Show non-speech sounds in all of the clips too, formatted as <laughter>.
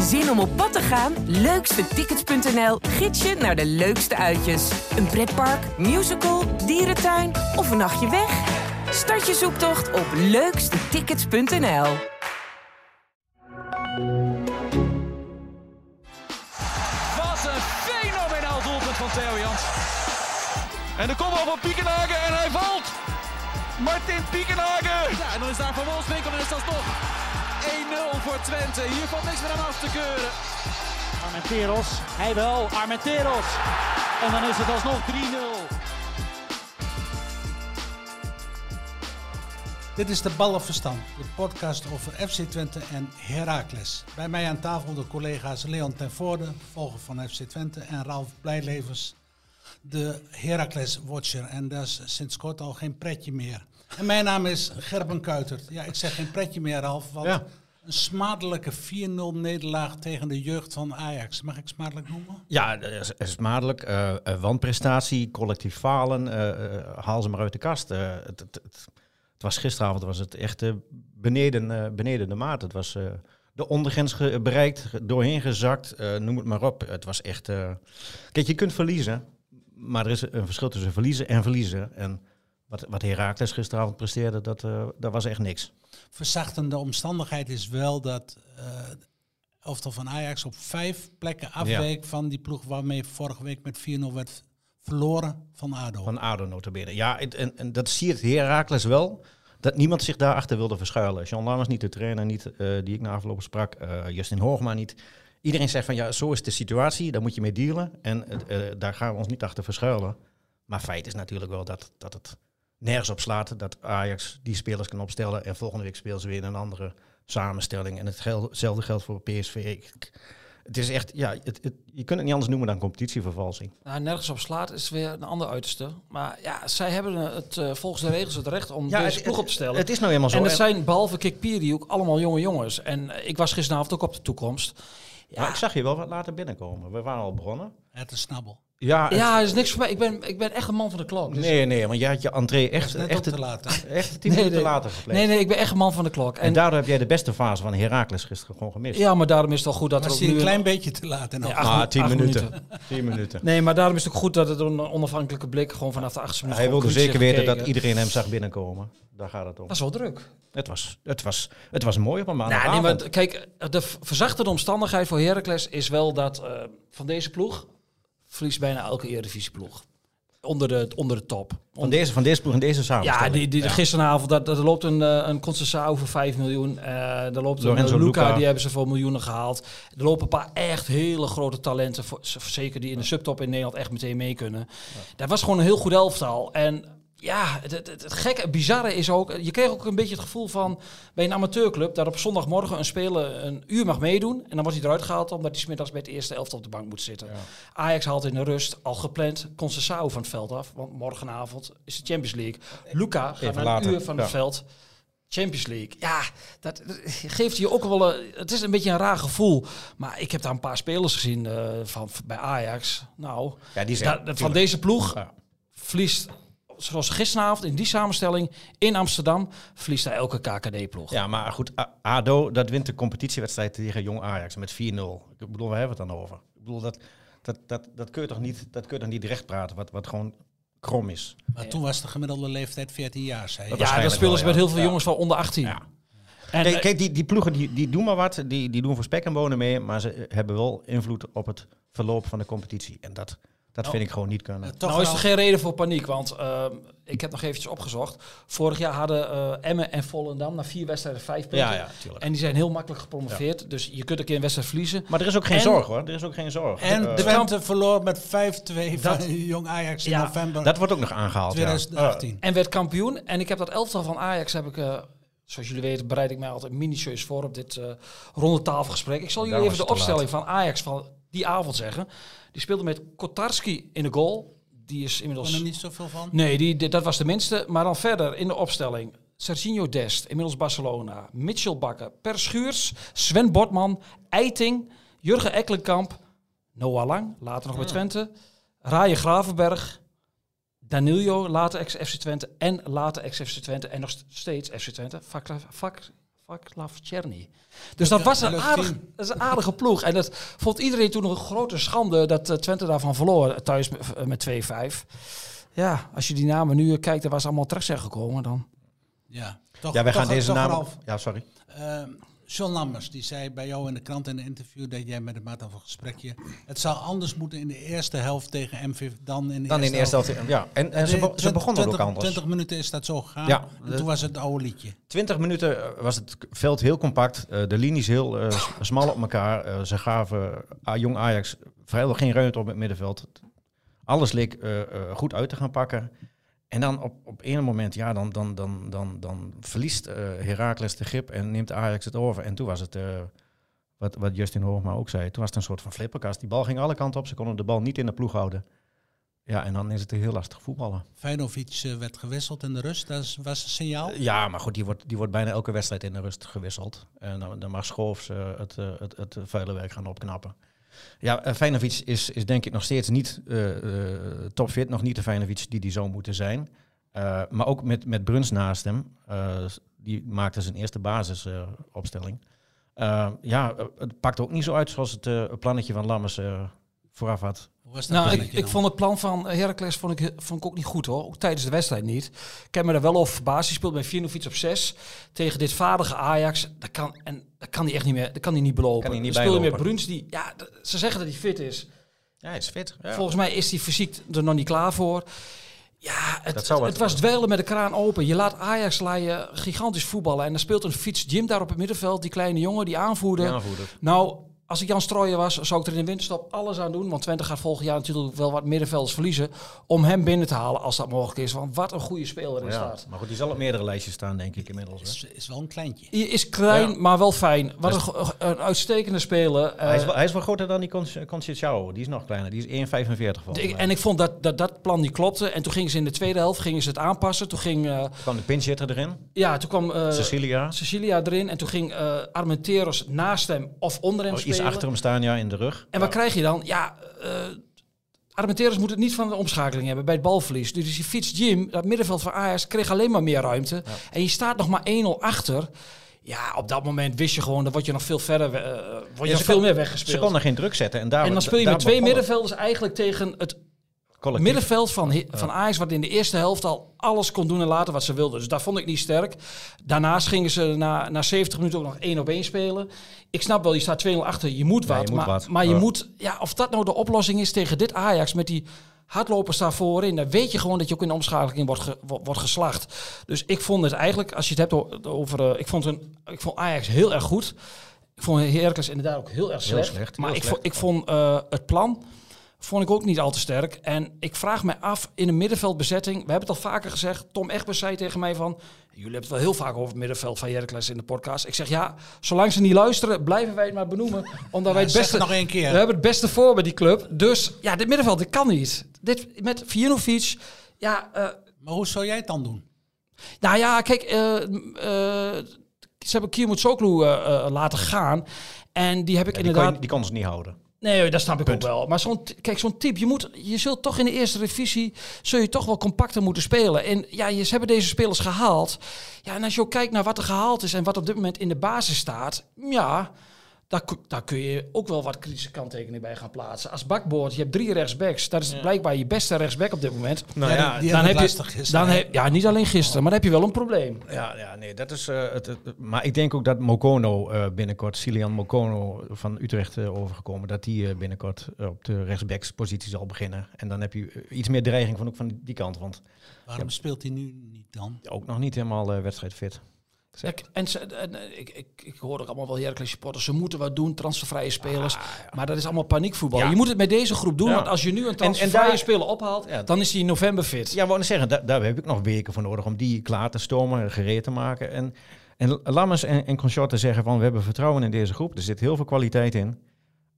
Zin om op pad te gaan? Leukstetickets.nl gids je naar de leukste uitjes. Een pretpark, musical, dierentuin of een nachtje weg? Start je zoektocht op leukstetickets.nl. Wat een fenomenaal doelpunt van Theo Jans. En de kopbal van Piekenhagen en hij valt. Martin Piekenhagen. Ja, en dan is daar Van Wolfswinkel en is dat nog 1-0 voor Twente. Hier valt niks meer aan af te keuren. Armenteros, hij wel, Armenteros. En dan is het alsnog 3-0. Dit is de Ballenverstand, de podcast over FC Twente en Heracles. Bij mij aan tafel de collega's Leon ten Voorde, volger van FC Twente, en Ralf Blijlevens, de Heracles-watcher. En dat is sinds kort al geen pretje meer. En mijn naam is Gerben Kuitert. Ja, ik zeg geen pretje meer, Ralf, want Ja. een smadelijke 4-0 nederlaag tegen de jeugd van Ajax. Mag ik smadelijk noemen? Ja, smadelijk. Eh, wanprestatie, collectief falen. eh, haal ze maar uit de kast. Het, het, het, was gisteravond was het echt beneden, beneden de maat. Het was de ondergrens bereikt, doorheen gezakt, noem het maar op. Het was echt... Kijk, je kunt verliezen, maar er is een verschil tussen verliezen en verliezen. En wat, wat Herakles gisteravond presteerde, dat, dat was echt niks. verzachtende omstandigheid is wel dat elftal van Ajax op vijf plekken afweek van die ploeg waarmee vorige week met 4-0 werd verloren van ADO. Van ADO notabene. Ja, en, en, dat het Herakles wel. Dat niemand zich daarachter wilde verschuilen. Jean Lammers niet, de trainer niet, eh, die ik na afloop sprak. Justin Hoogma niet. Iedereen zegt van ja, zo is de situatie. Daar moet je mee dealen. En daar gaan we ons niet achter verschuilen. Maar feit is natuurlijk wel dat, dat het nergens op slaat. Dat Ajax die spelers kan opstellen. En volgende week spelen ze weer in een andere samenstelling. En het hetzelfde geldt voor PSV. Het is echt, ja, het, het- je kunt het niet anders noemen dan competitievervalsing. Nou, nergens op slaat is weer een ander uiterste. Maar ja, zij hebben het eh, volgens de regels het recht om deze ploeg op te stellen. Het is nou helemaal zo. en het zijn behalve Kikpiri ook allemaal jonge jongens. En ik was gisteravond ook op de toekomst. Ja, Maar ik zag je wel wat later binnenkomen. We waren al begonnen. Het is snabbel. Ja, het- ja, er is niks voor mij. Ik ben, ik ben echt een man van de klok. Dus- nee, nee, want jij had je entree is echt, net echt, op te laat. <laughs> echt tien Nee, minuten nee. later gepleegd. Nee, nee, ik ben echt een man van de klok. En, En, daardoor heb jij de beste fase van Herakles gisteren gewoon gemist. ja, maar daarom is het wel goed dat er Was ook hij nu... een klein beetje te laat. En Nee, al. acht Ah, tien acht minuten. Tien minuten. Nee, maar daarom is het ook goed dat het een onafhankelijke blik gewoon vanaf de achtste minuut Hij wilde zeker weten dat iedereen hem zag binnenkomen. Daar gaat het om. Dat is wel druk. Het was, het was, het was mooi op een Nou, maandagavond. nee, maar kijk, de v- verzachtende omstandigheid voor Heracles is wel dat eh, van deze ploeg verliest bijna elke Eredivisieploeg. Onder de, onder de top. van, deze, van deze ploeg en deze Ja, samenstelling. die, die, gisteravond, dat, dat loopt een, eh, een Conceição voor 5 miljoen. Eh er loopt een Lorenzo eh, Luca, Luca. die hebben ze voor miljoenen gehaald. Er lopen een paar echt hele grote talenten, voor, zeker die in de subtop in Nederland echt meteen mee kunnen. Dat was gewoon een heel goed elftal. En ja, het, het, het, gekke, het bizarre is ook, je kreeg ook een beetje het gevoel van bij een amateurclub dat op zondagmorgen een speler een uur mag meedoen en dan wordt hij eruit gehaald omdat hij 's middags bij het eerste elftal op de bank moet zitten. Ajax haalt in de rust al gepland Conceição van het veld af, want morgenavond is de Champions League. Luca gaat Even na een uur van ja. het veld. Champions League. Ja, dat, dat geeft je ook wel een... Het is een beetje een raar gevoel. Maar ik heb daar een paar spelers gezien eh, van, bij Ajax. Nou, Ja, die zijn, da- van deze ploeg Ja. verliest... Zoals gisteravond in die samenstelling in Amsterdam... verliest hij elke KKD-ploeg. Ja, maar goed, ADO, dat wint de competitiewedstrijd tegen Jong Ajax met 4-0. Ik bedoel, waar hebben we het dan over? Ik bedoel, dat, dat, dat, dat, kun, je toch niet, dat kun je toch niet recht praten, wat, wat gewoon krom is. Maar toen was de gemiddelde leeftijd 14 jaar, zei je. Ja, dat spelen ze met heel veel Ja. jongens van onder 18. Ja. En, Kijk, eh, kijk die, die ploegen die, die doen maar wat, die, die doen voor spek en bonen mee, maar ze hebben wel invloed op het verloop van de competitie. En dat, dat vind ik gewoon niet kunnen. Toch nou is er geen reden voor paniek, want ehm, ik heb nog eventjes opgezocht. Vorig jaar hadden eh Emmen en Volendam na vier wedstrijden vijf punten. Ja, ja, tuurlijk. En die zijn heel makkelijk gepromoveerd. Dus je kunt een keer een wedstrijd verliezen. Maar er is ook geen En- zorg hoor, er is ook geen zorg. En Eh, Twente verloor met 5-2 van <laughs> Jong Ajax in Ja, november dat wordt ook nog aangehaald. ja. 2018. En werd kampioen. En ik heb dat elftal van Ajax, heb ik, eh, zoals jullie weten, bereid ik mij altijd minutieus voor op dit eh ronde tafelgesprek. Ik zal jullie even de opstelling van Ajax van die avond zeggen. Die speelde met Kotarski in de goal. Die is Ik inmiddels... kon er niet zoveel van. Nee, die, die- dat was de minste. Maar dan verder in de opstelling. Serginho Dest, inmiddels Barcelona. Mitchell Bakker, Per Schuurs, Sven Botman, Eiting, Jurgen Ekkelenkamp, Noah Lang, later nog bij Twente. Raaien Gravenberg, Danilo, later ex-FC Twente en later ex-FC Twente en nog steeds FC Twente. Vak, vak, Vaklav Cherny. Dus dat was een, leuk aardig, team. dat is een aardige ploeg. En dat vond iedereen toen een grote schande dat eh, Twente daarvan verloor thuis met, eh, met 2-5. Ja, als je die namen nu eh, kijkt, daar was allemaal terecht zijn gekomen dan. Ja, toch, Ja, wij gaan toch- deze. Ralf, Ja, sorry. eh, John Lammers, die zei bij jou in de krant in een interview dat jij met had over een gesprekje. Het zou anders moeten in de eerste helft tegen MV dan in de Dan in de eerste helft. Ja, en, en ze, De- be- ze 20 begonnen ook 20 anders. 20 minuten is dat zo gegaan. Ja, en de- toen was het oude liedje. 20 minuten eh, was het veld heel compact. eh, de linies heel s- <clears throat> smal op elkaar. Ze gaven jong Ajax vrijwel geen ruimte op het middenveld. Alles leek goed uit te gaan pakken. En dan op, op een moment, ja, dan, dan, dan, dan, dan verliest eh Heracles de grip en neemt Ajax het over. En toen was het, eh, wat, wat Justin Hoogma ook zei, toen was het een soort van flipperkast. Die bal ging alle kanten op, ze konden de bal niet in de ploeg houden. Ja, en dan is het heel lastig voetballen. Feinovic eh, werd gewisseld in de rust. Dat was een signaal. Ja, maar goed, die wordt, die wordt bijna elke wedstrijd in de rust gewisseld. En dan, dan mag Schoofs het, het, het vuile werk gaan opknappen. Ja, uh, Feinovic is, is denk ik nog steeds niet eh, eh, topfit. Nog niet de Feinovic die die zou moeten zijn. Eh, maar ook met, met Bruns naast hem. eh, die maakte zijn eerste basisopstelling. ja, eh, het pakt ook niet zo uit zoals het eh, plannetje van Lammers eh, vooraf had. Hoe was dat Nou, ik, vond het plan van Heracles vond ik, vond ik ook niet goed hoor. Ook tijdens de wedstrijd niet. Ik heb me daar wel over verbaasd. Die speelt bij Viernovic op 6 tegen dit vaardige Ajax. Dat kan, en dat kan hij echt niet meer. Dat kan hij niet belopen. Kan hij niet speel je met. Bruns die, ja, ze zeggen dat hij fit is. Ja, hij is fit. Ja. Volgens mij is hij fysiek er nog niet klaar voor. Ja, het, het was dweilen met de kraan open. Je laat Ajax laaien gigantisch voetballen. En dan speelt een fiets Jim daar op het middenveld. Die kleine jongen, die aanvoerder. Die aanvoerder. Nou, als ik Jan Strooijen was, zou ik er in de winterstop alles aan doen. Want Twente gaat volgend jaar natuurlijk wel wat middenvelders verliezen. Om hem binnen te halen als dat mogelijk is. Want wat een goede speler in Ja, staat. maar goed, die zal op meerdere lijstjes staan, denk ik inmiddels. Hè. is, is wel een kleintje. Hij is klein, Ja. maar wel fijn. Wat een, go- een uitstekende speler. hij, is Eh, wel, hij is wel groter dan die Con- Conceição. Die is nog kleiner. Die is 1,45 volgens ik- mij. en ik vond dat, dat dat plan niet klopte. En toen gingen ze in de tweede helft gingen ze het aanpassen. Toen ging, eh, Toen kwam de pinchitter erin. ja, toen kwam eh, Cecilia. Cecilia erin. En toen ging eh Armenteros naast hem of onder hem Oh, spelen. achter hem staan, ja, in de rug. En wat krijg je dan? Ja, eh Armenteros moet het niet van de omschakeling hebben bij het balverlies. Dus die fiets Jim, dat middenveld van Ajax, kreeg alleen maar meer ruimte. En je staat nog maar 1-0 achter. Ja, op dat moment wist je gewoon, dan word je nog veel verder, eh, word je Ja, nog ze veel kon- meer Ze weggespeeld. konden geen druk zetten. En, daar, en dan speel je met twee middenvelders eigenlijk tegen het collectief. middenveld van, van Ajax, wat in de eerste helft al alles kon doen en laten wat ze wilden. Dus dat vond ik niet sterk. Daarnaast gingen ze na, na 70 minuten ook nog één op één spelen. Ik snap wel, je staat 2-0 achter, je moet Ja, wat. je moet maar wat. maar je Ja. moet, ja, of dat nou de oplossing is tegen dit Ajax met die hardlopers daar voorin, dan weet je gewoon dat je ook in de omschakeling wordt, ge- wordt geslacht. Dus ik vond het eigenlijk, als je het hebt over, eh, ik, vond een, ik vond Ajax heel erg goed. Ik vond Heracles inderdaad ook heel erg Heel slecht. slecht, maar ik, slecht. vond, ik vond eh, het plan vond ik ook niet al te sterk. En ik vraag me af, in een middenveldbezetting... We hebben het al vaker gezegd. Tom Egbers zei tegen mij van... Jullie hebben het wel heel vaak over het middenveld van Heracles in de podcast. Ik zeg ja, zolang ze niet luisteren, blijven wij het maar benoemen. Omdat wij het beste... het nog één keer. We hebben het beste voor bij die club. Dus ja, dit middenveld, dit kan niet. Dit met Vijanovic... Ja, eh, Maar hoe zou jij het dan doen? nou ja, kijk, eh, m- eh, ze hebben Kiermoet Soklu eh, eh, laten gaan. En die heb ik Ja, die, inderdaad... kon, je- die ze niet houden. Nee, dat snap ik Punt. ook wel. Maar zo'n, kijk, zo'n type, je, moet, je zult toch in de eerste divisie, zul je toch wel compacter moeten spelen. En ja, je, ze hebben deze spelers gehaald. Ja, en als je ook kijkt naar wat er gehaald is en wat op dit moment in de basis staat, ja, daar, daar kun je ook wel wat kritische kanttekeningen bij gaan plaatsen. Als bakboord, je hebt drie rechtsbacks, dat is blijkbaar je beste rechtsback op dit moment. Nou Ja, ja, die dan heb je, gisteren, dan heb, ja, niet alleen gisteren, maar dan heb je wel een probleem. ja, ja, nee, dat is eh, het, het- Maar ik denk ook dat Mokono eh, binnenkort, Silian Mokono van Utrecht eh, overgekomen, dat die eh, binnenkort op de rechtsbackspositie zal beginnen. En dan heb je iets meer dreiging van ook van die kant, want Waarom speelt hij nu niet dan? ook nog niet helemaal wedstrijdfit. Kijk, en, ze, en eh, ik, ik, ik hoor er allemaal wel Heracles supporters. Ze moeten wat doen, transfervrije spelers. Maar dat is allemaal paniekvoetbal. Ja. Je moet het met deze groep doen. Ja. Want als je nu een en transfervrije daar- speler ophaalt, Ja. dan is hij in november fit. Ja, wou zeggen, daar, daar heb ik nog weken voor nodig om die klaar te stomen, gereed te maken. En, en Lammers en, en consorten zeggen van, we hebben vertrouwen in deze groep. Er zit heel veel kwaliteit in.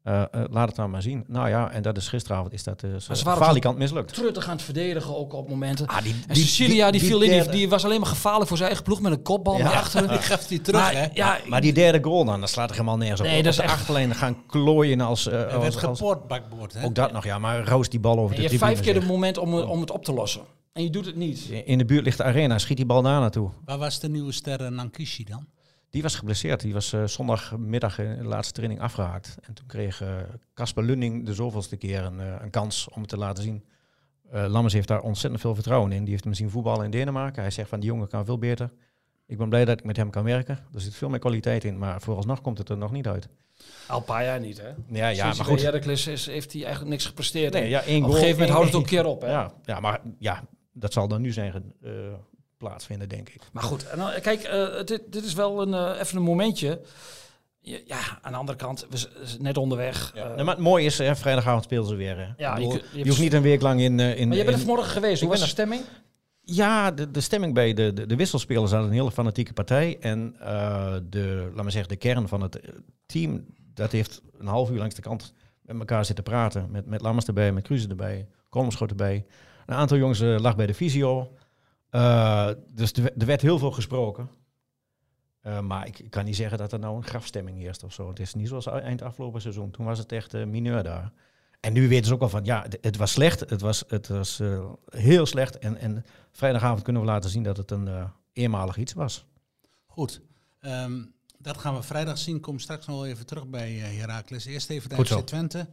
Eh, eh, laat het dan maar zien. Nou ja, en dat is gisteravond is dat dus uh, falikant mislukt. Truttig aan het verdedigen ook op momenten. Ah, die, en Cecilia, die, die viel in, die, derde- die was alleen maar gevaarlijk voor zijn eigen ploeg met een kopbal Ja. naar achteren. Die geeft hij terug, maar, hè? Ja, Maar die derde goal dan, dat slaat er helemaal nergens op. Nee, dat is de echt- achterlijn gaan klooien als... eh, Hij als, werd als- geport, bakboord, hè? ook dat nog, ja. Maar roos die bal over en de je hebt tribune. vijf keer het zeg. moment om, om het op te lossen. En je doet het niet. In de buurt ligt de arena, schiet die bal daar naartoe. Waar was de nieuwe ster Nankishi dan? Die was geblesseerd. Die was eh, zondagmiddag in de laatste training afgehaakt. En toen kreeg eh, Casper Lunding de zoveelste keer een, eh, een kans om het te laten zien. Lammers heeft daar ontzettend veel vertrouwen in. Die heeft hem zien voetballen in Denemarken. Hij zegt van die jongen kan veel beter. Ik ben blij dat ik met hem kan werken. Er zit veel meer kwaliteit in, maar vooralsnog komt het er nog niet uit. Al een paar jaar niet, hè? Ja, ja Sinds maar goed. Heracles is, heeft hij eigenlijk niks gepresteerd. Nee, ja, één op een gegeven moment houdt het ook een keer op, hè? Ja, ja, maar ja, dat zal dan nu zijn plaatsvinden, denk ik. Maar goed, kijk, eh, dit, dit is wel een, eh, even een momentje. Ja, aan de andere kant, we zijn net onderweg. Ja. Eh, Nee, maar het mooie is, hè, vrijdagavond spelen ze weer. Hè. Ja, je je je, hoeft niet een week lang in... eh, in maar jij bent er vanmorgen geweest. Hoe was de stemming? Ja, de, de stemming bij de, de, de wisselspelers hadden een hele fanatieke partij. En eh, de, laat maar zeggen, de kern van het team, dat heeft een half uur langs de kant met elkaar zitten praten. Met, met Lammers erbij, met Cruze erbij, Kolmschot erbij. Een aantal jongens eh, lag bij de visio. Eh, dus er, er werd heel veel gesproken. Eh, maar ik, ik kan niet zeggen dat er nou een grafstemming heerst of zo. Het is niet zoals eind afgelopen seizoen. Toen was het echt eh, mineur daar. En nu weten ze ook al van, ja, het, was slecht. Het was, het was heel slecht. En, en vrijdagavond kunnen we laten zien dat het een eenmalig iets was. Goed. Ehm, dat gaan we vrijdag zien. Kom straks nog wel even terug bij Heracles. Eerst even de FC. Twente.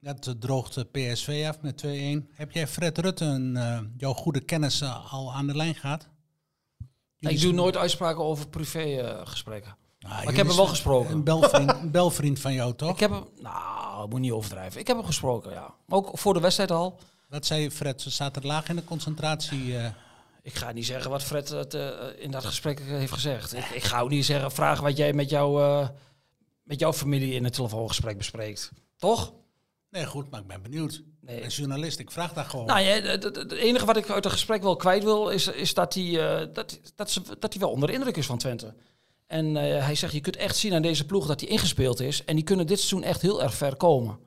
Dat eh, droogt eh, PSV af met 2-1. Heb jij Fred Rutten, eh, jouw goede kennis, al aan de lijn gehad? Ik doe nooit uitspraken over privégesprekken. Ah, ik jullie heb hem wel gesproken. Een belvriend, een belvriend van jou, toch? <laughs> ik heb hem, nou, moet niet overdrijven. Ik heb hem gesproken, ja. Ook voor de wedstrijd al. Wat zei Fred? Ze zaten laag in de concentratie. Ik ga niet zeggen wat Fred het, in dat gesprek heeft gezegd. Ik, ik ga ook niet zeggen, vragen wat jij met, jou, met jouw familie in het telefoongesprek bespreekt. Toch? Nee, goed, maar ik ben benieuwd. Nee. Ik ben journalist, ik vraag daar gewoon. Nou ja, het- het het enige wat ik uit het gesprek wel kwijt wil, is, is dat, hij, eh, dat, dat, ze, dat hij wel onder de indruk is van Twente. En eh, hij zegt, je kunt echt zien aan deze ploeg dat hij ingespeeld is. En die kunnen dit seizoen echt heel erg ver komen.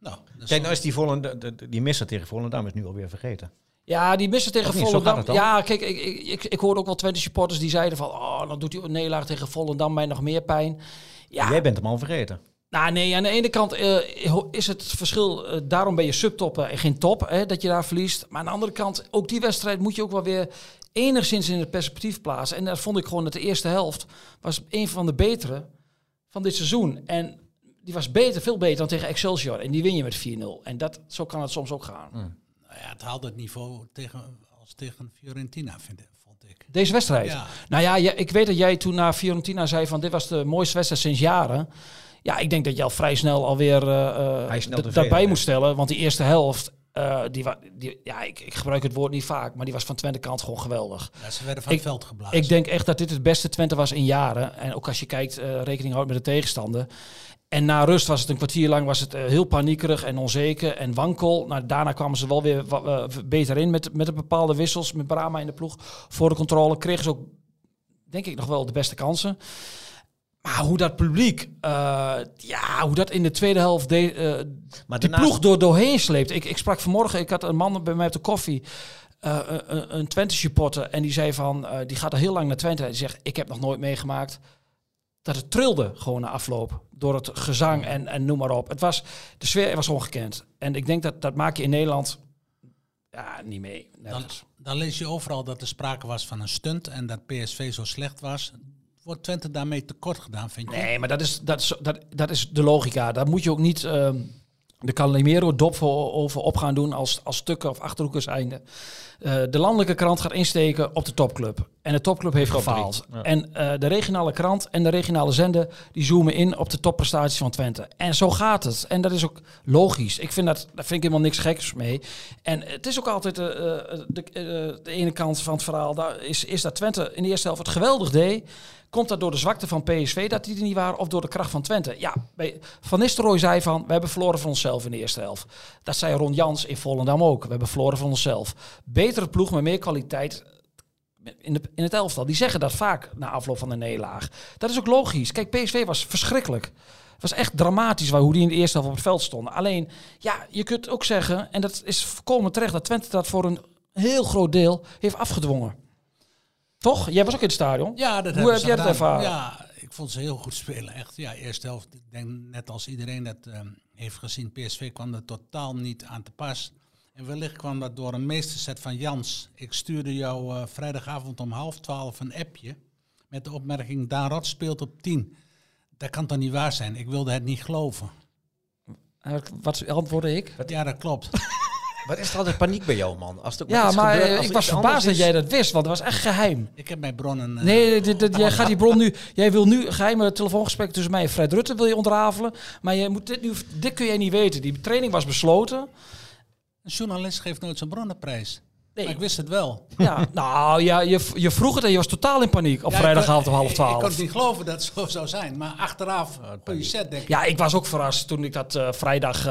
nou, Kijk, nou is die, Volendam, de- de- die misser tegen Volendam is nu alweer vergeten. Ja, die missen tegen niet, Volendam. Ja, kijk, ik, ik, ik, ik hoorde ook wel Twente supporters die zeiden van... Oh, dan doet hij een nederlaag tegen Volendam mij nog meer pijn. Ja, Jij bent hem al vergeten. Nou nee, aan de ene kant eh, is het verschil, eh, daarom ben je subtop en geen top, hè, dat je daar verliest. Maar aan de andere kant, ook die wedstrijd moet je ook wel weer enigszins in het perspectief plaatsen. En daar vond ik gewoon dat de eerste helft was een van de betere van dit seizoen. En die was beter, veel beter dan tegen Excelsior. En die win je met 4-0. En dat, zo kan het soms ook gaan. Nou ja, het haalde het niveau tegen, als tegen Fiorentina, vind ik, vond ik. Deze wedstrijd. Ja. Nou ja, ja, ik weet dat jij toen na Fiorentina zei van dit was de mooiste wedstrijd sinds jaren. Ja, ik denk dat je al vrij snel alweer is snel daarbij moet stellen. Want die eerste helft, eh, die, die, ja, ik, ik gebruik het woord niet vaak, maar die was van Twente kant gewoon geweldig. Ja, ze werden van Ik- het veld geblazen. Ik denk echt dat dit het beste Twente was in jaren. En ook als je kijkt, rekening houdt met de tegenstander. En na rust was het een kwartier lang was het, heel paniekerig en onzeker en wankel. Nou, daarna kwamen ze wel weer beter in met, met een bepaalde wissels. Met Brama in de ploeg voor de controle. Kregen ze ook, denk ik, nog wel de beste kansen. Maar hoe dat publiek, eh, ja, hoe dat in de tweede helft de, eh, Maar die daarnaast- ploeg door, doorheen sleept. Ik, ik sprak vanmorgen, ik had een man bij mij op de koffie, eh, een, een Twente supporter, en die zei van, eh, die gaat al heel lang naar Twente. Die zegt, ik heb nog nooit meegemaakt dat het trilde gewoon na afloop. Door het gezang en, en noem maar op. Het was, de sfeer was ongekend. En ik denk dat dat maak je in Nederland ja, niet mee. dan lees je overal dat er sprake was van een stunt en dat PSV zo slecht was. Wordt Twente daarmee tekort gedaan, vind je? Nee, maar dat is, dat is, dat, dat is de logica. Daar moet je ook niet ehm, de Calimero-dop voor over op gaan doen als, als stukken of achterhoekers einde. Eh, de landelijke krant gaat insteken op de topclub. En de topclub heeft Top gefaald. ja. En eh, de regionale krant en de regionale zender die zoomen in op de topprestaties van Twente. En zo gaat het. En dat is ook logisch. Ik vind dat, daar vind ik helemaal niks geks mee. En het is ook altijd eh, de, de ene kant van het verhaal. Daar is, is dat Twente in de eerste helft het geweldig deed. Komt dat door de zwakte van PSV dat die er niet waren of door de kracht van Twente? Ja, Van Nistelrooy zei van, we hebben verloren van onszelf in de eerste helft. Dat zei Ron Jans in Volendam ook. We hebben verloren van onszelf. Betere ploeg met meer kwaliteit in, de, in het elftal. Die zeggen dat vaak na afloop van de nederlaag. Dat is ook logisch. Kijk, PSV was verschrikkelijk. Het was echt dramatisch waar, hoe die in de eerste helft op het veld stonden. Alleen, ja, je kunt ook zeggen, en dat is volkomen terecht, dat Twente dat voor een heel groot deel heeft afgedwongen. Toch? Jij was ook in het stadion. Ja, dat Hoe heb jij dat gedaan. ervaren? Ja, ik vond ze heel goed spelen. Echt, ja, eerste helft. Ik denk net als iedereen dat ehm, heeft gezien, PSV kwam er totaal niet aan te pas. En wellicht kwam dat door een meesterzet van Jans. Ik stuurde jou eh, vrijdagavond om half twaalf een appje met de opmerking Daan Rot speelt op 10. Dat kan toch niet waar zijn? Ik wilde het niet geloven. Eh, Wat antwoordde ik? Ja, dat klopt. Wat is er altijd paniek bij jou, man? Als er ook Ja, maar gebeurt, eh, als ik was verbaasd dat jij dat wist, want het was echt geheim. Ik heb mijn bronnen... eh, Nee, dit, dit- jij gaat die bron nu. Jij wil nu geheime telefoongesprek tussen mij en Fred Rutte wil je ontrafelen. Maar je moet dit, nu, dit kun jij niet weten. Die training was besloten. Een journalist geeft nooit zijn bronnenprijs. Nee. Maar ik wist het wel. Ja, nou ja, je, je vroeg het en je was totaal in paniek op Ja, vrijdagavond om half Ik, ik kon twaalf. het niet geloven dat het zo zou zijn. Maar achteraf, goede set, denk ik. Ja, ik was ook verrast toen ik dat eh, vrijdag.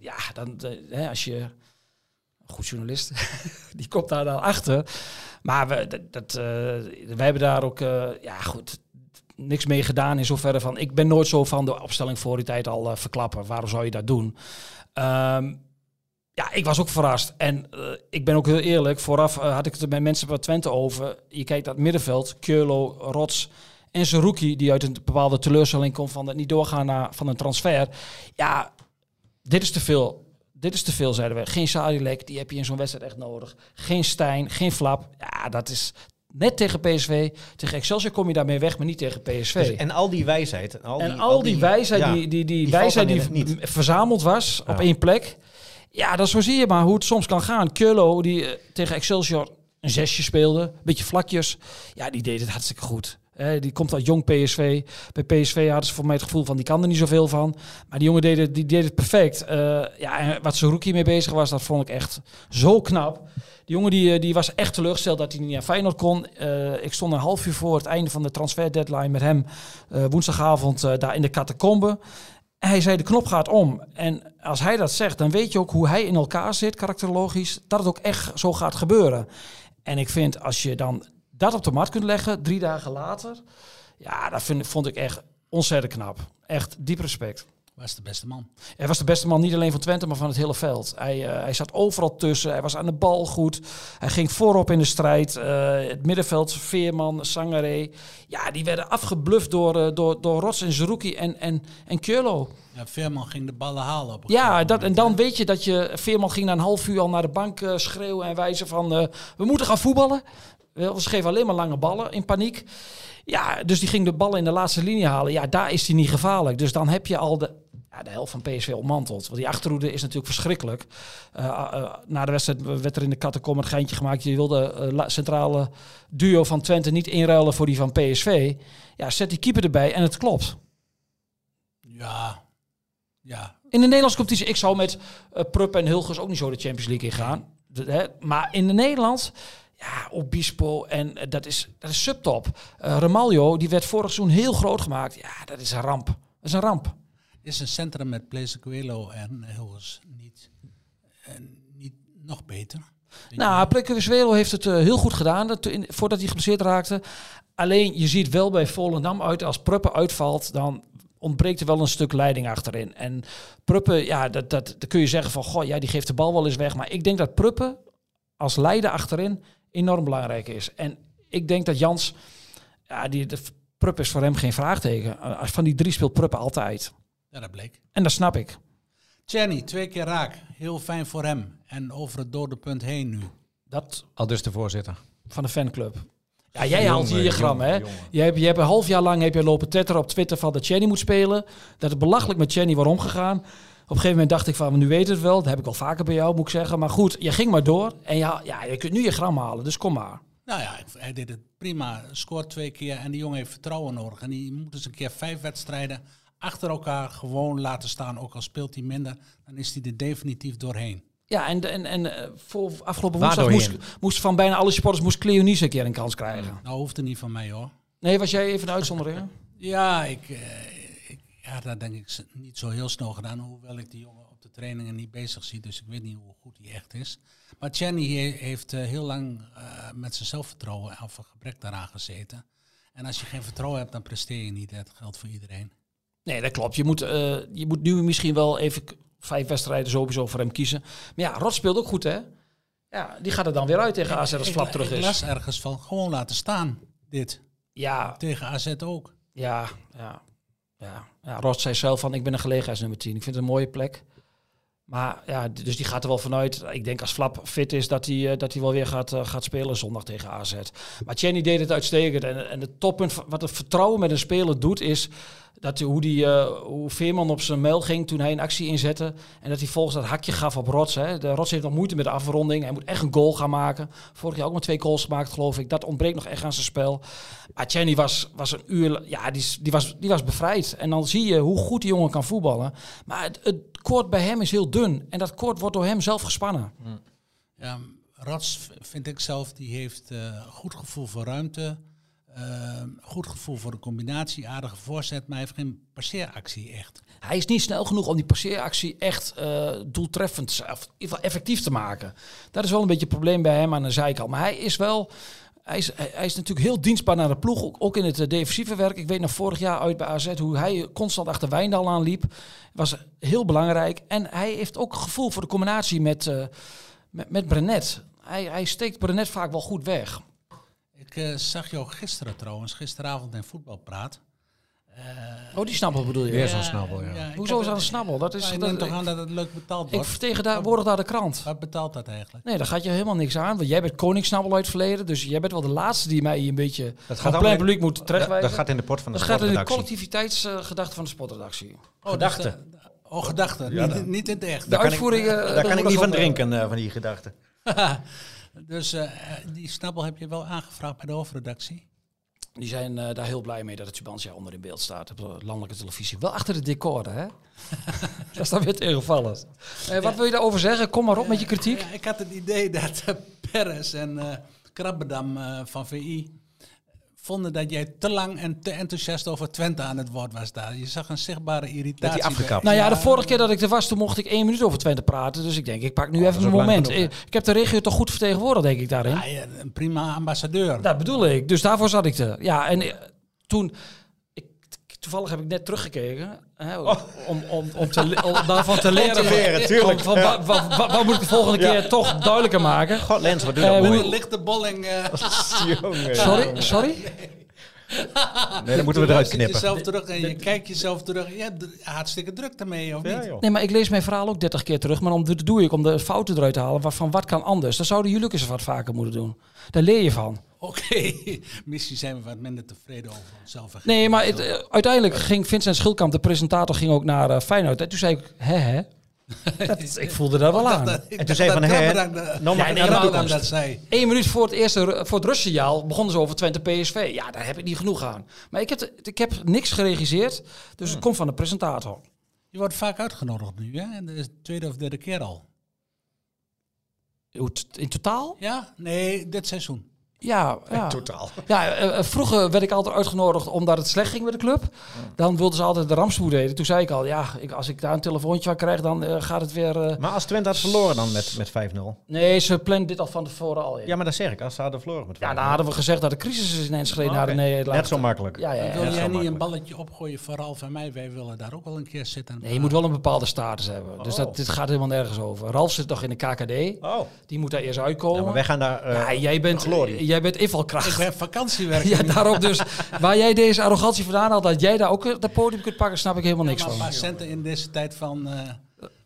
ja, dan, hè, als je. Goed journalist, <laughs> die komt daar dan achter. Maar we, dat, eh, hebben daar ook. eh, ja, goed. Niks mee gedaan in zoverre van. Ik ben nooit zo van de opstelling voor die tijd al eh, verklappen. Waarom zou je dat doen? Ehm, ja, ik was ook verrast. En ik ben ook heel eerlijk. Vooraf had ik het met mensen van Twente over. Je kijkt naar het middenveld. Keurlo, Rots en Zerouki, die uit een bepaalde teleurstelling komt van het niet doorgaan naar, van een transfer. Ja, dit is te veel. Dit is te veel, zeiden we. Geen Sadilek, die heb je in zo'n wedstrijd echt nodig. Geen Stijn, geen Flap. Ja, dat is net tegen PSV. Tegen Excelsior kom je daarmee weg, maar niet tegen PSV. Dus- en al die wijsheid. En al die, En al die wijsheid ja, die, die, die, die wijsheid die v- verzameld was op één plek. Ja, dat zo zie je maar hoe het soms kan gaan. Curlo, die eh, tegen Excelsior een zesje speelde, een beetje vlakjes. Ja, die deed het hartstikke goed. Die komt uit jong PSV. Bij PSV hadden ze voor mij het gevoel van die kan er niet zoveel van. Maar die jongen deed het, die deed het perfect. Eh, ja, en wat mee bezig was, dat vond ik echt zo knap. Die jongen die, eh, die was echt teleurgesteld dat hij niet naar Feyenoord kon. Eh, ik stond een half uur voor het einde van de transfer deadline met hem woensdagavond daar in de catacombe. En hij zei, de knop gaat om. En als hij dat zegt, dan weet je ook hoe hij in elkaar zit, karakterologisch, dat het ook echt zo gaat gebeuren. En ik vind, als je dan dat op de mat kunt leggen, drie dagen later, ja, dat vind, vond ik echt ontzettend knap. Echt diep respect. Was de beste man. Hij was de beste man niet alleen van Twente, maar van het hele veld. Hij, eh, hij zat overal tussen. Hij was aan de bal goed. Hij ging voorop in de strijd. Eh, het middenveld, Veerman, Sangaré. Ja, die werden afgebluft door, eh, door, door Rots en Zerouki en, en, en. Ja, Veerman ging de ballen halen op Ja, dat, en dan weet je dat je... Veerman ging na een half uur al naar de bank schreeuwen en wijzen van... we moeten gaan voetballen. Wel, Ze geven alleen maar lange ballen in paniek. Ja, dus die ging de ballen in de laatste linie halen. Ja, daar is hij niet gevaarlijk. Dus dan heb je al de, ja, de helft van PSV ontmanteld. Want die achterhoede is natuurlijk verschrikkelijk. Eh, eh, na de wedstrijd werd er in de catacombe het geintje gemaakt. Je wilde eh, centrale duo van Twente niet inruilen voor die van PSV. Ja, zet die keeper erbij en het klopt. Ja, ja. In de Nederlandse competitie, ik zou met eh Prupp en Hulgers ook niet zo de Champions League ingaan. De- hè, maar in de Nederland, ja, Obispo en eh, dat is, dat is subtop. Eh Ramaljo, die werd vorig seizoen heel groot gemaakt. Ja, dat is een ramp. Dat is een ramp. Is een centrum met Blaise Coelho en Hilgers niet, niet nog beter? Nou, Plekken heeft het eh, heel goed gedaan dat, in, voordat hij geblesseerd raakte. Alleen, je ziet wel bij Volendam uit, als Pruppen uitvalt, dan ontbreekt er wel een stuk leiding achterin. En Pruppen, ja, dat, dat, dan kun je zeggen van, goh, ja, die geeft de bal wel eens weg. Maar ik denk dat Pruppen als leider achterin enorm belangrijk is. En ik denk dat Jans, ja, die, de Pruppen is voor hem geen vraagteken. Eh, Van die drie speelt Pruppen altijd. Ja, dat bleek. En dat snap ik. Jenny, twee keer raak. Heel fijn voor hem. En over het dode punt heen nu. Dat Al dus de voorzitter. van de fanclub. Ja, jij Jongen, haalt hier je gram, jongen, hè? jongen. Je hebt, je hebt een half jaar lang heb je lopen tetteren op Twitter van dat Chenny moet spelen. Dat het belachelijk met Chenny wordt omgegaan. Op een gegeven moment dacht ik van, nu weet het wel. Dat heb ik al vaker bij jou, moet ik zeggen. Maar goed, je ging maar door. En ja, ja, je kunt nu je gram halen, dus kom maar. Nou ja, hij deed het prima. Scoort twee keer en die jongen heeft vertrouwen nodig. En die moet eens een keer vijf wedstrijden achter elkaar gewoon laten staan. Ook al speelt hij minder, dan is hij er definitief doorheen. Ja, en, en, en eh, voor afgelopen woensdag moest, moest van bijna alle supporters moest Cleonice een keer een kans krijgen. Nou hoeft het niet van mij hoor. Nee, was jij even een uitzondering? Ja, ik, eh, ik ja, dat denk ik niet zo heel snel gedaan. Hoewel ik die jongen op de trainingen niet bezig zie. Dus ik weet niet hoe goed hij echt is. Maar Channy he- heeft eh, heel lang eh, met zijn zelfvertrouwen of een gebrek daaraan gezeten. En als je geen vertrouwen hebt, dan presteer je niet. Dat geldt voor iedereen. Nee, dat klopt. Je moet, eh, je moet nu misschien wel even vijf wedstrijden sowieso voor hem kiezen. Maar ja, Rot speelt ook goed, hè? Ja, die gaat er dan weer uit tegen AZ als Ik- Flap ik, terug ik is. las ergens van gewoon laten staan. Dit. Ja, Tegen AZ ook. ja, ja. Ja, ja zei zelf van, ik ben een gelegenheidsnummer 10. Ik vind het een mooie plek. Maar ja, dus die gaat er wel vanuit. Ik denk als Flap fit is, dat hij, eh, dat hij wel weer gaat, eh, gaat spelen zondag tegen AZ. Maar Chenny deed het uitstekend. En, en het toppunt wat het vertrouwen met een speler doet, is dat hoe, die, eh, hoe Veerman op zijn mail ging toen hij een actie inzette. En dat hij volgens dat hakje gaf op Rots. Hè. De Rots heeft nog moeite met de afronding. Hij moet echt een goal gaan maken. Vorig jaar ook maar twee goals gemaakt, geloof ik. Dat ontbreekt nog echt aan zijn spel. Maar Chenny was, was een uur... Ja, die, die, was, die was bevrijd. En dan zie je hoe goed die jongen kan voetballen. Maar het, koord bij hem is heel dun. En dat koord wordt door hem zelf gespannen. Ja, Rats v- vind ik zelf, die heeft eh, goed gevoel voor ruimte. Eh, goed gevoel voor de combinatie, aardige voorzet, maar hij heeft geen passeeractie echt. Hij is niet snel genoeg om die passeeractie echt eh, doeltreffend, of in ieder geval effectief te maken. Dat is wel een beetje het probleem bij hem aan de zijkant. Maar hij is wel, hij is, hij is natuurlijk heel dienstbaar naar de ploeg, ook, in het eh, defensieve werk. Ik weet nog vorig jaar uit bij AZ hoe hij constant achter Wijndal aanliep. Was heel belangrijk. En hij heeft ook gevoel voor de combinatie met, met, met Brenet. Hij, hij steekt Brenet vaak wel goed weg. Ik eh, zag jou gisteren trouwens, gisteravond in voetbalpraat. Oh, die snappel bedoel je? Weer zo'n snabbel, ja. ik Hoezo is dat een het- snabbel? Dat is Ja, ik dat- toch ik- aan dat het leuk betaald Ik wordt. vertegenwoordig daar de krant. Wat betaalt dat eigenlijk? Nee, daar gaat je helemaal niks aan. Want jij bent koningssnabbel uit het verleden. Dus jij bent wel de laatste die mij een beetje Dat gaat allemaal- publiek moet Dat, terechtwijzen. dat gaat in de pot van de Dat gaat in de collectiviteitsgedachte van de sportredactie. Oh, Gedachte. dus de- oh, gedachte. Ja, niet, niet in het echt. De Daar kan ik- uitvoering... eh, Daar dat kan ik niet van drinken, eh, van die gedachten. <laughs> dus eh, die snabbel heb je wel aangevraagd bij de hoofdredactie? Die zijn eh, daar heel blij mee dat het Tubantia onder in beeld staat. Op de landelijke televisie. Wel achter de decoren, hè? <laughs> dat is dan weer tegenvallend. Eh, wat wil je daarover zeggen? Kom maar op met je kritiek. Ja, ik had het idee <laughs> dat Perez en Krabbedam van VI vonden dat jij te lang en te enthousiast over Twente aan het woord was daar. Je zag een zichtbare irritatie. Afgekapt? Nou ja, de vorige keer dat ik er was, toen mocht ik één minuut over Twente praten. Dus ik denk, ik pak nu even is een moment. genoeg, Eh, ik heb de regio toch goed vertegenwoordigd, denk ik, daarin. Ja, ja, een prima ambassadeur. Dat bedoel ik. Dus daarvoor zat ik er. Ja, en eh, toen... Toevallig heb ik net teruggekeken. Hè, om, om, om, te, om daarvan te <laughs> leren. te leren, tuurlijk. Van, wa- wa- wa- wat moet ik de volgende keer toch duidelijker maken? God, Lens, wat doe je nou? Hoe ligt de bolling? eh, <laughs> Jongen. Sorry? Sorry? <laughs> Nee, dan moeten we eruit je knippen. jezelf terug en je kijkt jezelf terug. Je hebt hartstikke druk ermee, of niet? Nee, maar ik lees mijn verhaal ook 30 keer terug. Maar om, dat doe ik om de fouten eruit te halen. Van wat kan anders? Dat zouden jullie ook eens wat vaker moeten doen. Daar leer je van. <laughs> Oké, misschien zijn we wat minder tevreden over onszelf. Nee, maar het, eh, uiteindelijk ging Vincent Schildkamp, de presentator, ging ook naar eh, Feyenoord. En toen zei ik, hè hè. <laughs> Dat, is- ik voelde daar wel aan. En toen zei van, hè, nou Ja, dat zei. Eén minuut voor het eerste voor het rustsignaal begonnen ze over Twente PSV. Ja, daar heb ik niet genoeg aan. Maar ik heb, ik heb niks geregisseerd, dus het komt van de presentator. Je wordt vaak uitgenodigd nu, hè? En dat is de tweede of derde keer al. In totaal? Ja? Nee, dit seizoen. Ja, <laughs> ja. Totaal. ja eh, eh, vroeger werd ik altijd uitgenodigd omdat het slecht ging met de club. Dan wilden ze altijd de rampspoed deden. Toen zei ik al, ja, ik, als ik daar een telefoontje van krijg, dan eh, gaat het weer... eh, Maar als Twente had verloren dan met, met 5-0. Nee, ze plannen dit al van tevoren al in. Ja, maar dat zeg ik. Als ze hadden verloren met 5-0. Ja, dan hadden we gezegd dat de crisis is in Enschede naar de Oké. nee, Net zo makkelijk. Ja, ja, ja. Wil jij niet een balletje opgooien voor Ralf en mij? Wij willen daar ook wel een keer zitten. Nee, je moet wel een bepaalde status hebben. Dus Oh. dat, dit gaat helemaal nergens over. Ralf zit nog in de KKD. Oh. Die moet daar eerst uitkomen. Ja, maar wij gaan daar... eh, Ja, jij bent, glorie. Jij bent invalkracht. Ik ben vakantiewerker. <laughs> Ja, daarom dus. Waar jij deze arrogantie vandaan haalt, dat jij daar ook het podium kunt pakken, snap ik helemaal niks maar een van. paar centen in deze tijd van,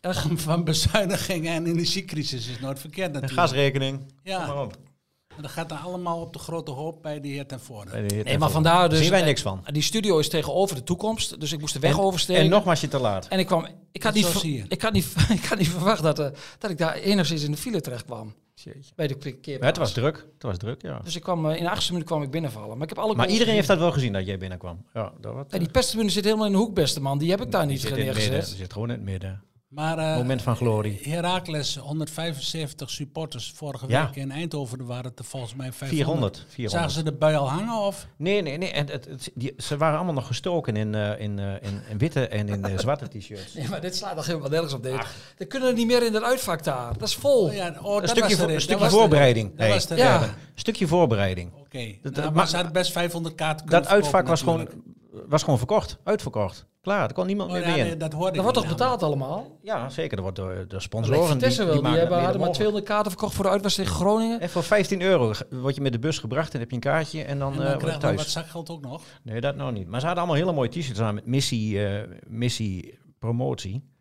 eh, <laughs> van bezuinigingen en energiecrisis is nooit verkeerd Een natuurlijk. gasrekening. Ja. Kom maar op. En dat gaat dan allemaal op de grote hoop bij de heer ten heer Nee, maar vandaar dus... Zien wij niks van. Die studio is tegenover de toekomst, dus ik moest de weg En- oversteken. En nog was je te laat. En ik kwam... Ik had, Dat niet, je. ik, had niet, <laughs> ik had niet verwacht dat, eh, dat ik daar enigszins in de file terecht kwam. Bij de. Ja, het was druk. Het was druk, ja. Dus ik kwam, eh, in de achtste minuut kwam ik binnenvallen. Maar ik heb alle Maar iedereen heeft dat wel gezien dat jij binnenkwam. Ja, dat wat, Ja, die pestribune zit helemaal in de hoek, beste man. Die heb ik daar niet neergezet. Ze zit gewoon in het midden. Maar eh, Moment van glorie. Heracles, 175 supporters. Vorige Ja. week in Eindhoven er waren het er volgens mij 500. 400. Zagen 400. ze de bui al hangen? Of? Nee, nee, nee. En het, het- die, ze waren allemaal nog gestoken in, eh, in, eh, in, in witte en in zwarte t-shirts. <laughs> Nee, maar dit slaat nog helemaal nergens op. Dit. Dan kunnen we niet meer in het uitvak daar. Dat is vol. Oh, ja, oh, Een dat stukje, een Dat stukje voorbereiding. Dat was. Ja. Een stukje voorbereiding. Oké. Dat- Nou, maar- ze hadden best 500 kaarten kunnen Dat uitvak was gewoon, was gewoon verkocht. Uitverkocht. Klaar, er kon niemand meer Oh, ja, meer in. nee, dat hoorde Dat wordt toch betaald allemaal? Ja, zeker. Er wordt door de sponsoren. Vitesse wel. Die, maken hebben, hadden maar mede 200 kaarten verkocht voor de uitwedstrijd tegen Groningen. En voor 15 euro word je met de bus gebracht en heb je een kaartje en dan, En eh dan word je krijg je wat thuis. zakgeld ook nog. Nee, dat nou niet. Maar ze hadden allemaal hele mooie t-shirts aan met missie, eh, missie promotie.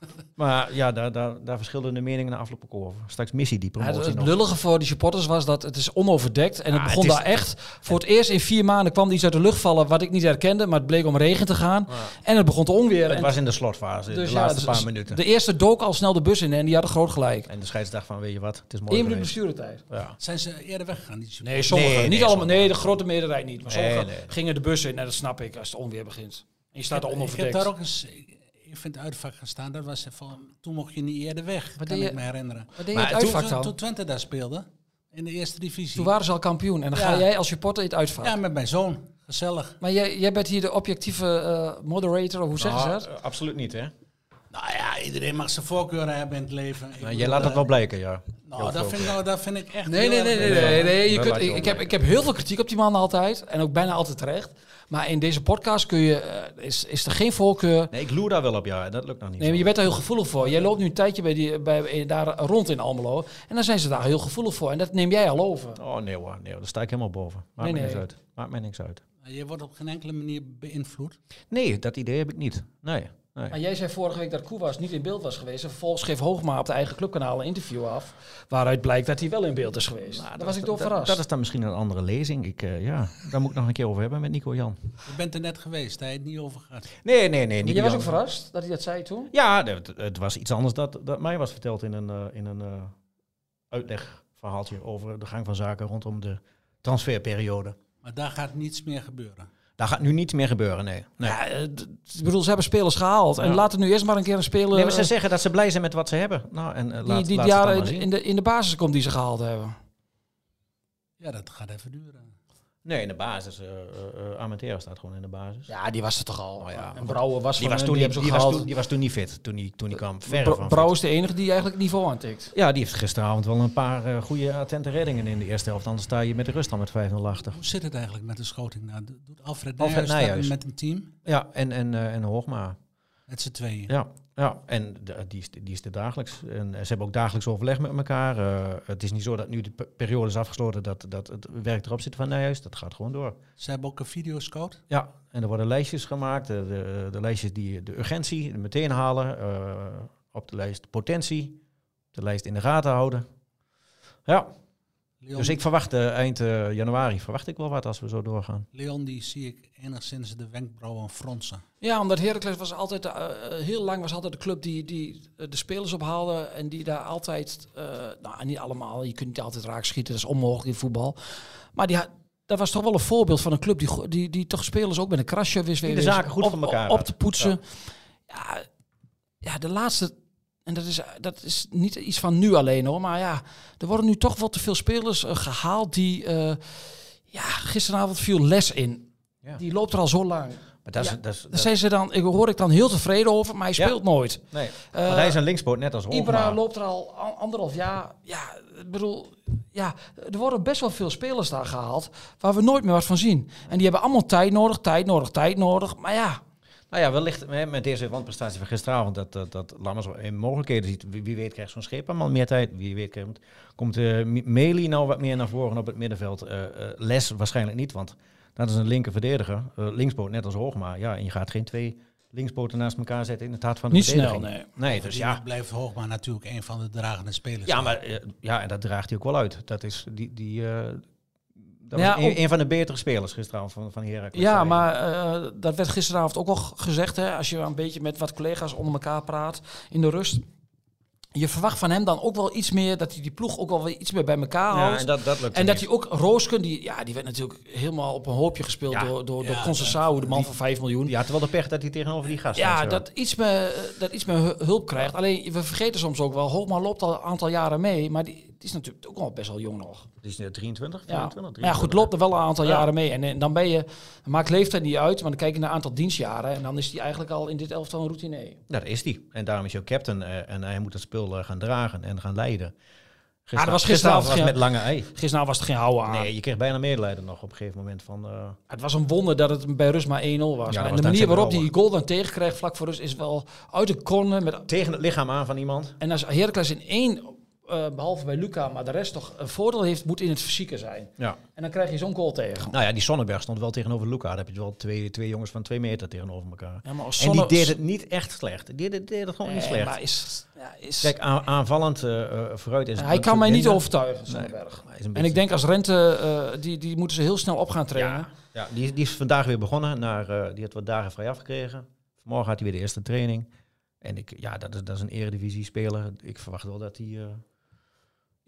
<laughs> Maar ja, daar, daar, daar verschilden de meningen na afloop ook over. Straks missie die Ja, promotie het, het nog. lullige voor die supporters was dat het is onoverdekt. En het begon het is- daar echt. Voor het eerst in vier maanden kwam er iets uit de lucht vallen wat ik niet herkende. Maar het bleek om regen te gaan. En het begon te onweer. Het En was in de slotfase, dus de ja, laatste dus- paar minuten. De eerste dook al snel de bus in en die hadden groot gelijk. En de scheidsdag van, weet je wat, het is mooi Eén minuut. Ja. Zijn ze eerder weggegaan? Die supporters? Nee, sommigen. Nee, niet nee, allemaal. Nee, de grote meerderheid niet. Maar Nee, sommigen nee. gingen de bus in. En dat snap ik als het onweer begint. En je staat er Ik heb onoverdekt. daar ook eens ik vind het uitvak gestaan. Dat was van, toen mocht je niet eerder weg, Wat kan deed ik je- me herinneren. Wat deed je Maar het toen- uitvak Toen, dan? toen Twente daar speelde, in de eerste divisie. Toen waren ze al kampioen. En dan ga jij als supporter in het uitvak. ja, met mijn zoon. Gezellig. Maar jij, jij bent hier de objectieve eh, moderator, of hoe zeggen ze Nou, dat? absoluut niet, hè? Nou ja, iedereen mag zijn voorkeuren hebben in het leven. Nou, jij bedoel, laat dat eh, wel blijken, ja. Nou, dat vind, ik, nou, dat vind ik echt Nee, heel nee, nee, nee, nee, nee. Je kunt, ik, heb, ik heb heel veel kritiek op die man altijd. En ook bijna altijd terecht. Maar in deze podcast kun je, eh, is, is er geen voorkeur. Nee, ik loer daar wel op, ja. Dat lukt nog niet. Nee, maar je bent daar heel gevoelig voor. Jij loopt nu een tijdje bij die, bij, daar rond in Almelo. En dan zijn ze daar heel gevoelig voor. En dat neem jij al over. Oh, nee hoor, nee hoor, daar sta ik helemaal boven. Maakt Nee, me niks nee. uit. Maakt mij niks uit. Je wordt op geen enkele manier beïnvloed. Nee, dat idee heb ik niet. Nee, nee. Maar jij zei vorige week dat Koewas niet in beeld was geweest. En vervolgens geeft Hoogma op de eigen clubkanaal een interview af. Waaruit blijkt dat hij wel in beeld is geweest. daar was ik door dat, verrast. dat is dan misschien een andere lezing. Ik, eh, ja, daar moet ik nog een keer over hebben met Nico Jan. Je bent er net geweest, daar heb je het niet over gehad. Nee, nee, nee. Nico jij was ook verrast dat hij dat zei toen? Ja, het, het was iets anders dat, dat mij was verteld in een, eh, in een eh, uitlegverhaaltje over de gang van zaken rondom de transferperiode. Maar daar gaat niets meer gebeuren. Daar gaat nu niets meer gebeuren, nee. Nee, Ja, eh, ik bedoel, ze hebben spelers gehaald. En Ja. laten nu eerst maar een keer een speler... nee maar ze zeggen dat ze blij zijn met wat ze hebben. Nou, en eh, die, laat, die laat ze het dan jaren maar in, zien. in de, in de basis komt die ze gehaald hebben. Ja, dat gaat even duren. Nee, in de basis. eh eh, eh, Amatera staat gewoon in de basis. Ja, die was er toch al. Oh ja, en Brouwer was Die van was, toen die die, was toen, die was toen niet fit, toen hij, toen kwam. Verre van Brouwer is de enige die eigenlijk het niveau aantikt. Ja, die heeft gisteravond wel een paar eh, goede attente reddingen in de eerste helft. Anders sta je met de rust al met 5-0 achter. Hoe zit het eigenlijk met de schoting? Nou, doet Alfred, Alfred Nijhuis dat Nijhuis. met een team? Ja, en, en, eh, en Hoogma. Met z'n tweeën. Ja, ja. en de- die, is, die is er dagelijks. En ze hebben ook dagelijks overleg met elkaar. Eh, het is niet zo dat nu de pe- periode is afgesloten dat, dat het werk erop zit van Nijhuis. Dat gaat gewoon door. Ze hebben ook een videoscout. Ja, en er worden lijstjes gemaakt. De, de, de lijstjes die de urgentie meteen halen. eh, op de lijst potentie. op De lijst in de gaten houden. Ja, Leon, dus ik verwacht eh, eind eh, januari verwacht ik wel wat als we zo doorgaan. Leon, die zie ik enigszins de wenkbrauwen fronsen. Ja, omdat Heracles was altijd, eh, heel lang was altijd de club die, die de spelers ophaalde. En die daar altijd, eh, nou niet allemaal, je kunt niet altijd raak schieten, dat is onmogelijk in voetbal. Maar die, had- dat was toch wel een voorbeeld van een club die, die, die toch spelers ook met een krasje wist de zaken goed op, voor elkaar op, op te poetsen. Ja. Ja, de laatste, en dat is, dat is niet iets van nu alleen hoor, maar ja, er worden nu toch wel te veel spelers eh, gehaald die, eh, ja, gisteravond viel Les in. Ja. Die loopt er al zo lang. Maar dat is, Ja, dat is, Daar dat- zijn ze dan, ik hoor ik dan heel tevreden over, maar hij Ja. speelt nooit. nee. Eh, Want hij is een linkspoot, net als Hoogma. Ibra loopt er al an- anderhalf jaar. Ja, ik bedoel, ja, er worden best wel veel spelers daar gehaald waar we nooit meer wat van zien. En die hebben allemaal tijd nodig, tijd nodig, tijd nodig. Maar ja, Nou ja, wellicht hè, met deze wanprestatie van gisteravond dat, dat, dat Lammers mogelijkheden ziet. Wie, wie weet krijgt zo'n scheep allemaal meer tijd. Wie weet komt, komt M- Meli nou wat meer naar voren op het middenveld. Eh, eh, Les waarschijnlijk niet, want dat is een linker verdediger. Eh, linkspoot net als Hoogma. Ja, en je gaat geen twee linkspoten naast elkaar zetten in het hart van de niet snel, nee. Nee, dus ja. blijft Hoogma natuurlijk een van de dragende spelers. Ja, maar ja, en dat draagt hij ook wel uit. Dat is die, die dat Ja, was een, van de betere spelers gisteravond van, van Heracles. Ja, maar eh, dat werd gisteravond ook al gezegd. Hè, als je een beetje met wat collega's onder elkaar praat in de rust. Je verwacht van hem dan ook wel iets meer, dat hij die ploeg ook wel weer iets meer bij elkaar ja, houdt. en dat, dat lukt En dat hij ook Roosken, die, ja, die werd natuurlijk helemaal op een hoopje gespeeld Ja. door, door, door Ja, Conceição, de man van 5 miljoen. Had wel de pech dat hij tegenover die gast Ja, staat, dat iets, meer, dat iets meer hu- hulp krijgt. Alleen, we vergeten soms ook wel, Hoogma loopt al een aantal jaren mee, maar die, die is natuurlijk ook wel best wel jong nog. Die is nu 23, Ja, 24, maar ja goed, loopt er wel een aantal Ja. jaren mee. En, dan ben je, maakt leeftijd niet uit, maar dan kijk je naar een aantal dienstjaren en dan is hij eigenlijk al in dit elftal een routine. Dat is die. En daarom is hij ook captain. eh, en hij moet het spul eh, gaan dragen en gaan leiden. dat was gisteravond gisteravond was geen- met lange ei. Gisteravond was er geen houden aan. Nee, je kreeg bijna medelijden nog op een gegeven moment van... eh, Het was een wonder dat het bij rust maar 1-0 was. en de manier waarop Brouwer. die goal dan tegenkrijgt vlak voor rust is wel uit de corner. Met, tegen het lichaam aan van iemand. en als Heracles in één eh, behalve bij Luca, maar de rest toch een voordeel heeft, moet in het fysieke zijn. Ja. En dan krijg je zo'n goal tegen. Nou ja, die Sonnenberg stond wel tegenover Luca. Daar heb je wel twee, twee jongens van twee meter tegenover elkaar. Ja, maar als En die deed het niet echt slecht. Die deed, deed het gewoon niet slecht. maar is, ja, is, Kijk, aan- aanvallend eh, eh, vooruit is hij kan mij niet overtuigen, Sonnenberg. En ik denk als Rente, die, die moeten ze heel snel op gaan trainen. Ja, die, die is vandaag weer begonnen. Naar, die had wat dagen vrij afgekregen. Vanmorgen had hij weer de eerste training. En ik, ja, dat is, dat is een eredivisie-speler. Ik verwacht wel dat hij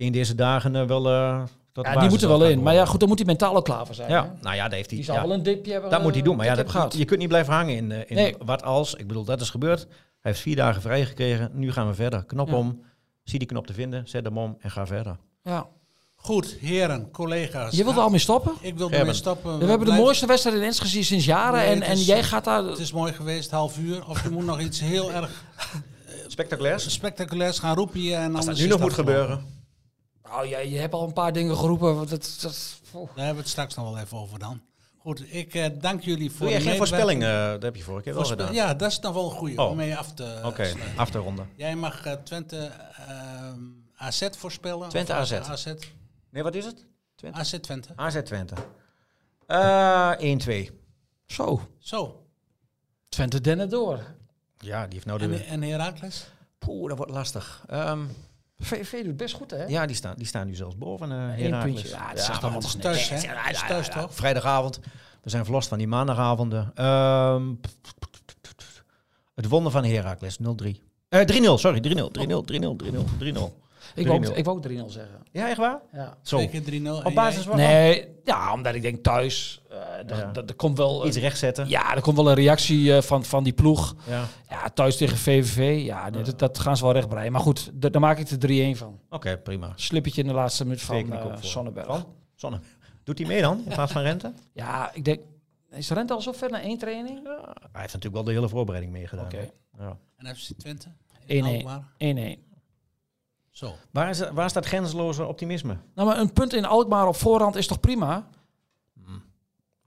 in deze dagen eh, wel... eh Ja, die moeten wel in. Maar ja, goed, dan moet hij mentaal ook klaar voor zijn. hè? Ja, nou ja, daar heeft hij... Die zal ja, wel een dipje hebben. dat moet hij doen. Maar ja, dat dat, gehad. je kunt niet blijven hangen in, eh, in Nee. wat als. Ik bedoel, dat is gebeurd. Hij heeft vier dagen vrij gekregen. Nu gaan we verder. Knop Ja. om. Zie die knop te vinden. Zet hem om en ga verder. Ja. Goed, heren, collega's. Je wilt er al mee stoppen? Ik wil ermee stoppen. We hebben de mooiste wedstrijd in Enschede gezien sinds jaren. Nee, en, het en is- jij gaat daar... Het is mooi geweest, half uur. Of je moet nog iets heel erg <laughs> Spectaculairs. spectaculairs gaan roepen. En Als dat nu nog moet gebeuren. Nou, ja, je hebt al een paar dingen geroepen. Dat, dat, oh. Daar hebben we het straks nog wel even over dan. Goed, ik eh, dank jullie voor Doe jij de geen voorspelling? eh dat heb je vorige keer wel gedaan. Ja, dat is dan wel een goede Oh. om mee af te Oké, af te ronden. Jij mag eh, Twente ehm, AZ voorspellen. Twente AZ. AZ. Nee, wat is het? Twente? AZ Twente. AZ Twente. Eh 1-2. Zo, Zo. Twente dennen door. Ja, die heeft nou de... En, en Herakles? Poeh, dat wordt lastig. Ehm, VV doet best goed, hè? ja, die staan, die staan nu zelfs boven. eh Eén puntje. Ja, het allemaal is nog thuis, hè? Het is thuis, toch? Vrijdagavond. We zijn verlost van die maandagavonden. Ehm, het wonder van Heracles, 0-3. Eh 3-0, sorry, 3-0. 3-0, 3-0, 3-0, 3-0. Ik wou, 3-0. ik wou ook 3-0 zeggen. Ja, echt waar? Ja. Zo. Keer 3-0. Op basis van Nee, ja, omdat ik denk thuis, eh er- Ja. er- komt wel... iets een- rechtzetten. ja, er komt wel een reactie eh, van, van die ploeg. Ja. Ja, thuis tegen VVV, ja, nee, dat, dat gaan ze wel rechtbreien. Maar goed, daar maak ik er 3-1 van. Oké, prima. Slippertje in de laatste minuut van ik eh. Sonnenberg. Van? Zonne. Doet hij mee dan, in plaats van Rente? Ja, ik denk... Is Rente al zo ver naar één training? Hij heeft natuurlijk wel de hele voorbereiding meegedaan. Oké. Ja. En FC Twente? 1-1. Alkmaar? 1-1. Zo. Waar, is, waar staat grenzeloze optimisme? Nou, maar een punt in Alkmaar op voorhand is toch prima?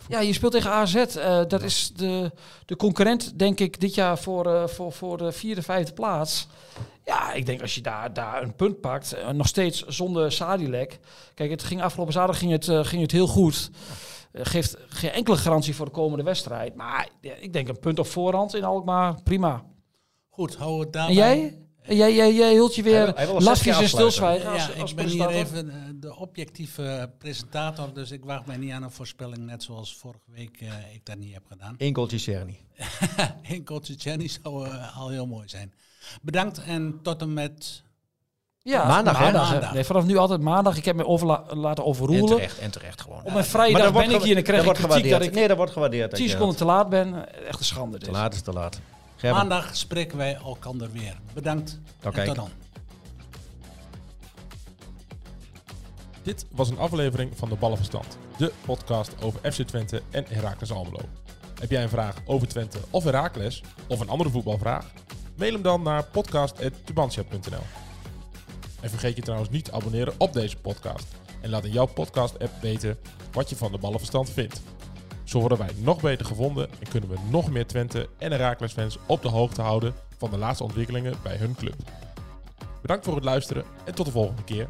Ja, je speelt tegen AZ. eh, dat is de, de concurrent, denk ik, dit jaar voor, eh, voor, voor de vierde, vijfde plaats. Ja, ik denk als je daar, daar een punt pakt, eh, nog steeds zonder Sadilek. Kijk, het ging afgelopen zaterdag ging het, ging het heel goed. Geeft geen enkele garantie voor de komende wedstrijd. Maar ja, ik denk een punt op voorhand in Alkmaar, prima. Goed, hou het daarbij. En jij? En Jij, jij, jij hield je weer lafjes en stilzwijgen Ja, als ik ben hier even eh, de objectieve presentator, dus ik waag mij niet aan een voorspelling, net zoals vorige week eh, ik dat niet heb gedaan. Eén goaltje Cerny. <laughs> Eén Jenny zou eh, al heel mooi zijn. Bedankt en tot en met... Ja, Maandag? Maandag. Nee, vanaf nu altijd maandag. Ik heb me over laten En overroelen. terecht, en terecht gewoon. Op mijn vrijdag dat wordt ben ik hier en dan krijg ik kritiek dat gewaardeerd. ik Nee, dat wordt gewaardeerd. dat 10 je- seconden te laat ben. Echt een schande Te laat is te laat. Gerben. Maandag spreken wij elkander weer. Bedankt tot dan. Dit was een aflevering van De Ballenverstand, de podcast over FC Twente en Heracles Almelo. Heb jij een vraag over Twente of Heracles, of een andere voetbalvraag? Mail hem dan naar podcast.tubantia.nl En vergeet je trouwens niet te abonneren op deze podcast. En laat in jouw podcast-app weten wat je van De Ballenverstand vindt. Zo worden wij nog beter gevonden en kunnen we nog meer Twente en Heracles fans op de hoogte houden van de laatste ontwikkelingen bij hun club. Bedankt voor het luisteren en tot de volgende keer.